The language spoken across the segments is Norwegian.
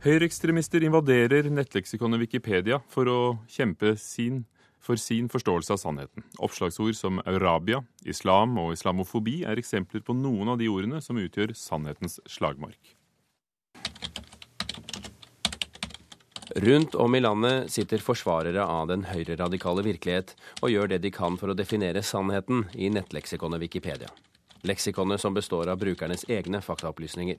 Høyreekstremister invaderer nettleksikonet Wikipedia for å kjempe sin, for sin forståelse av sannheten. Oppslagsord som Arabia, islam og islamofobi er eksempler på noen av de ordene som utgjør sannhetens slagmark. Rundt om i landet sitter forsvarere av den høyreradikale virkelighet og gjør det de kan for å definere sannheten i nettleksikonet Wikipedia. Leksikonet som består av brukernes egne faktaopplysninger.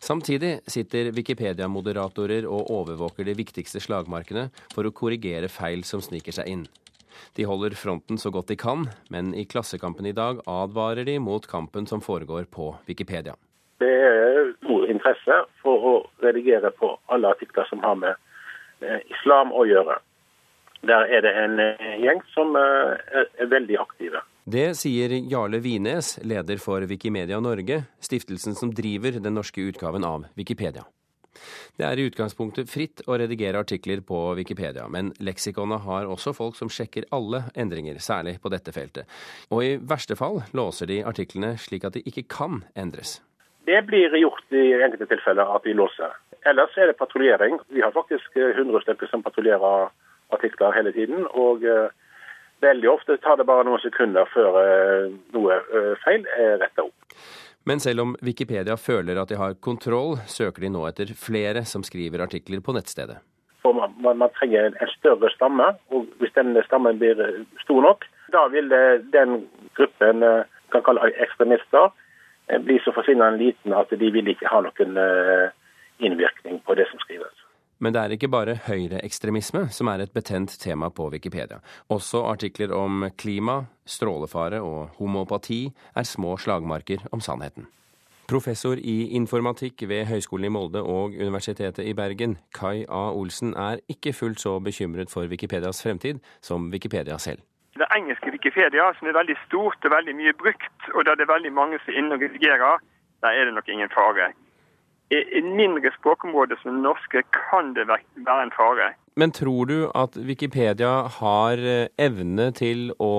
Samtidig sitter Wikipedia-moderatorer og overvåker de viktigste slagmarkene for å korrigere feil som sniker seg inn. De holder fronten så godt de kan, men i Klassekampen i dag advarer de mot kampen som foregår på Wikipedia. Det er stor interesse for å redigere på alle artikler som har med eh, islam å gjøre. Der er det en eh, gjeng som eh, er veldig aktive. Det sier Jarle Wines, leder for Wikimedia Norge, stiftelsen som driver den norske utgaven av Wikipedia. Det er i utgangspunktet fritt å redigere artikler på Wikipedia, men leksikonet har også folk som sjekker alle endringer, særlig på dette feltet. Og i verste fall låser de artiklene slik at de ikke kan endres. Det blir gjort i enkelte tilfeller at de låser. Ellers er det patruljering. Vi har faktisk 100 eh, stykker som patruljerer artikler hele tiden. Og eh, veldig ofte tar det bare noen sekunder før eh, noe feil er retta opp. Men selv om Wikipedia føler at de har kontroll, søker de nå etter flere som skriver artikler på nettstedet. For man, man, man trenger en større stamme, og hvis denne stammen blir stor nok, da vil den gruppen kan kalle ekstremister bli så forsvinnende liten at de vil ikke ha noen eh, innvirkning på det som skrives. Men det er ikke bare høyreekstremisme som er et betent tema på Wikipedia. Også artikler om klima, strålefare og homopati er små slagmarker om sannheten. Professor i informatikk ved Høgskolen i Molde og Universitetet i Bergen, Kai A. Olsen, er ikke fullt så bekymret for Wikipedias fremtid som Wikipedia selv det engelske Wikipedia, som er veldig stort og veldig mye brukt, og der det er veldig mange som er inne og redigerer, der er det nok ingen fare. I i mindre språkområder som det norske kan det være en fare. Men tror du at Wikipedia har eh, evne til å,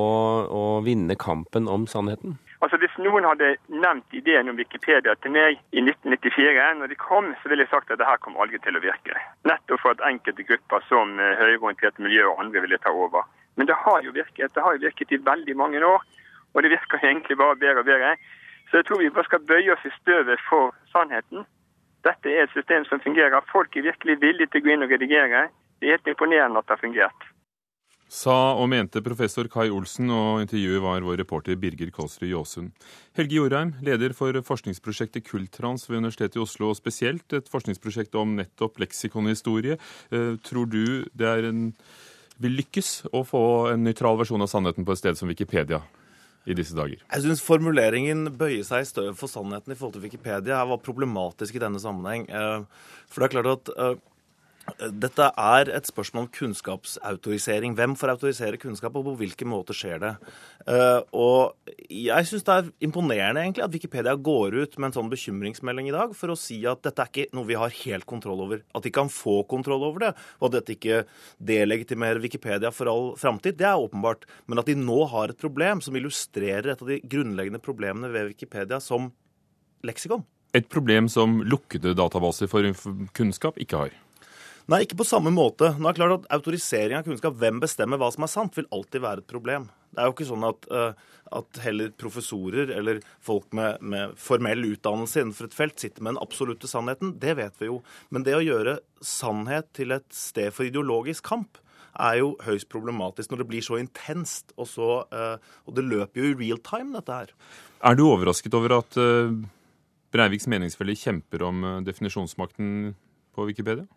å vinne kampen om sannheten? Altså Hvis noen hadde nevnt ideen om Wikipedia til meg i 1994, når de kom, så ville jeg sagt at det her kommer aldri til å virke. Nettopp for at enkelte grupper som eh, høyreorienterte miljø og andre ville ta over. Men det har jo virket. Det har jo virket i veldig mange år. Og det virker egentlig bare bedre og bedre. Så jeg tror vi bare skal bøye oss i støvet for sannheten. Dette er et system som fungerer. Folk er virkelig villige til å gå inn og redigere. Det er helt imponerende at det har fungert. Sa og mente professor Kai Olsen, og intervjuet var vår reporter Birger Kolsrud Jåsund. Helge Jorheim, leder for forskningsprosjektet Kultrans ved Universitetet i Oslo, og spesielt et forskningsprosjekt om nettopp leksikonhistorie. Eh, tror du det en vil lykkes å få en nøytral versjon av sannheten på et sted som Wikipedia i disse dager? Jeg syns formuleringen 'bøye seg i støv for sannheten' i forhold til Wikipedia var problematisk i denne sammenheng. Eh, for det er klart at eh, dette er et spørsmål om kunnskapsautorisering. Hvem får autorisere kunnskap, og på hvilken måte skjer det? Uh, og jeg syns det er imponerende egentlig at Wikipedia går ut med en sånn bekymringsmelding i dag for å si at dette er ikke noe vi har helt kontroll over. At de kan få kontroll over det, og at dette ikke delegitimerer Wikipedia for all framtid, det er åpenbart. Men at de nå har et problem som illustrerer et av de grunnleggende problemene ved Wikipedia som leksikon. Et problem som lukkede databaser for kunnskap ikke har. Nei, ikke på samme måte. Nå er det klart at Autorisering av kunnskap, hvem bestemmer hva som er sant, vil alltid være et problem. Det er jo ikke sånn at, uh, at heller professorer eller folk med, med, formell utdannelse innenfor et felt sitter med den absolutte sannheten. Det vet vi jo. Men det å gjøre sannhet til et sted for ideologisk kamp, er jo høyst problematisk når det blir så intenst. Og, så, uh, og det løper jo i real time, dette her. Er du overrasket over at uh, Breiviks meningsfeller kjemper om definisjonsmakten på Wikipedia?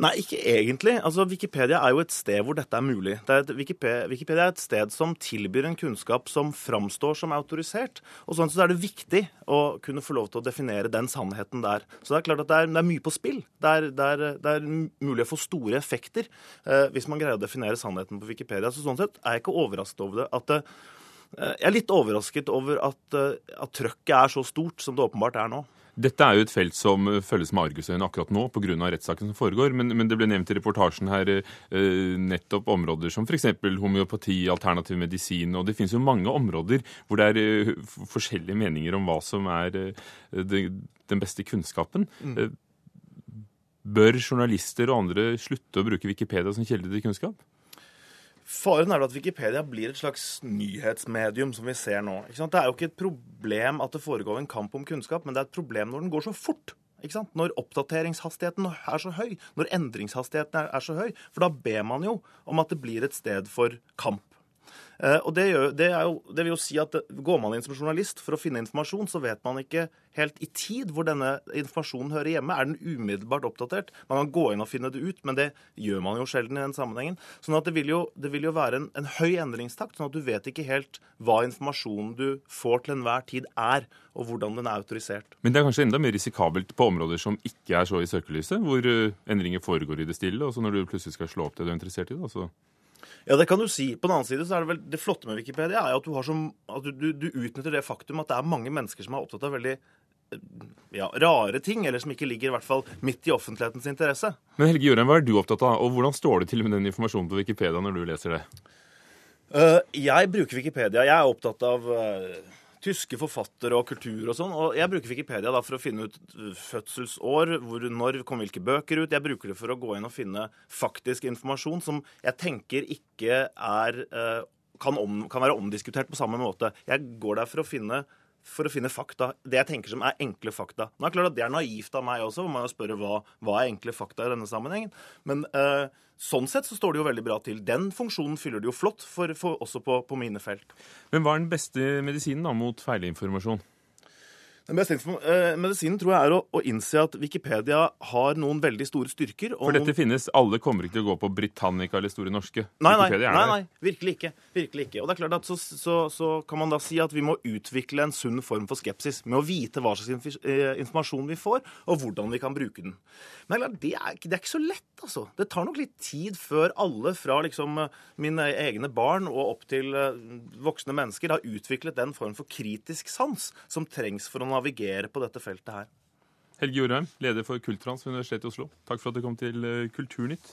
Nei, ikke egentlig. Altså, Wikipedia er jo et sted hvor dette er mulig. Er Wikipedia, Wikipedia, er et sted som tilbyr en kunnskap som framstår som autorisert. Og sånn så er det viktig å kunne få lov til å definere den sannheten der. Så det er klart at det er, det er mye på spill. Det er, det, er, det er, mulig å få store effekter eh, hvis man greier å definere sannheten på Wikipedia. Så sånn sett er jeg ikke overrasket over det. at eh, jeg er litt overrasket over at, eh, at trøkket er så stort som det åpenbart er nå. Dette er jo et felt som følges med argusøyne akkurat nå pga. rettssaken som foregår. Men, men, det ble nevnt i reportasjen her eh, nettopp områder som f.eks. homeopati, alternativ medisin. Og det finnes jo mange områder hvor det er eh, forskjellige meninger om hva som er eh, det, den beste kunnskapen. Mm. Bør journalister og andre slutte å bruke Wikipedia som kilde til kunnskap? Faren er at Wikipedia blir et slags nyhetsmedium, som vi ser nå. Det er jo ikke et problem at det foregår en kamp om kunnskap, men det er et problem når den går så fort. Når oppdateringshastigheten er så høy, når endringshastigheten er, er så høy. For da ber man jo om at det blir et sted for kamp. Eh, og det, gjør, det, jo, det, vil jo si at Går man inn som journalist for å finne informasjon, så vet man ikke helt i tid hvor denne informasjonen hører hjemme. Er den umiddelbart oppdatert? Man kan gå inn og finne det ut, men det gjør man jo sjelden i den sammenhengen. Sånn at det vil jo, det vil jo være en, en, høy endringstakt, sånn at du vet ikke helt hva informasjonen du får til enhver tid er, og hvordan den er autorisert. Men det er kanskje enda mer risikabelt på områder som ikke er så i søkelyset, hvor eh, endringer foregår i det stille, og så når du plutselig skal slå opp det du er interessert i. Da, så ja, det kan du si. På den annen side så er det vel det flotte med Wikipedia er at, du, som, at du, du, utnytter det faktum at det er mange mennesker som er opptatt av veldig eh, ja, rare ting, eller som ikke ligger i hvert fall midt i offentlighetens interesse. Men Helge Jørgen, hva er du opptatt av, og hvordan står det til med den informasjonen på Wikipedia når du leser det? Uh, jeg bruker Wikipedia. Jeg er opptatt av uh, tyske forfattere og kultur og sånn. Og jeg bruker Wikipedia da for å finne ut uh, fødselsår, hvor, når kom hvilke bøker ut. Jeg bruker det for å gå inn og finne faktisk informasjon som jeg tenker ikke er uh, kan, om, kan være omdiskutert på samme måte. Jeg går der for å finne for å finne fakta. Det jeg tenker som er enkle fakta. Nå er Det klart at det er naivt av meg også, man spørre hva, hva er enkle fakta i denne sammenhengen. Men uh, Sånn sett så står det jo veldig bra til. Den funksjonen fyller det jo flott, for, for også på, på, mine felt. Men hva er den beste medisinen da mot feilinformasjon? Den beste uh, medisinen tror jeg er å, å, innse at Wikipedia har noen veldig store styrker. For dette noen... finnes, Alle kommer ikke til å gå på Britannica eller Store norske? Nei, nei, nei, nei, virkelig ikke. virkelig ikke. Og det er klart at så, så, så, kan man da si at vi må utvikle en sunn form for skepsis med å vite hva slags eh, informasjon vi får, og hvordan vi kan bruke den. Men det er, det er ikke så lett, altså. Det tar nok litt tid før alle, fra liksom mine egne barn og opp til eh, voksne mennesker, har utviklet den form for kritisk sans som trengs for å navigere på dette feltet her. Helge Jorheim, leder for Kultrans ved Universitetet i Oslo. Takk for at du kom til eh, Kulturnytt.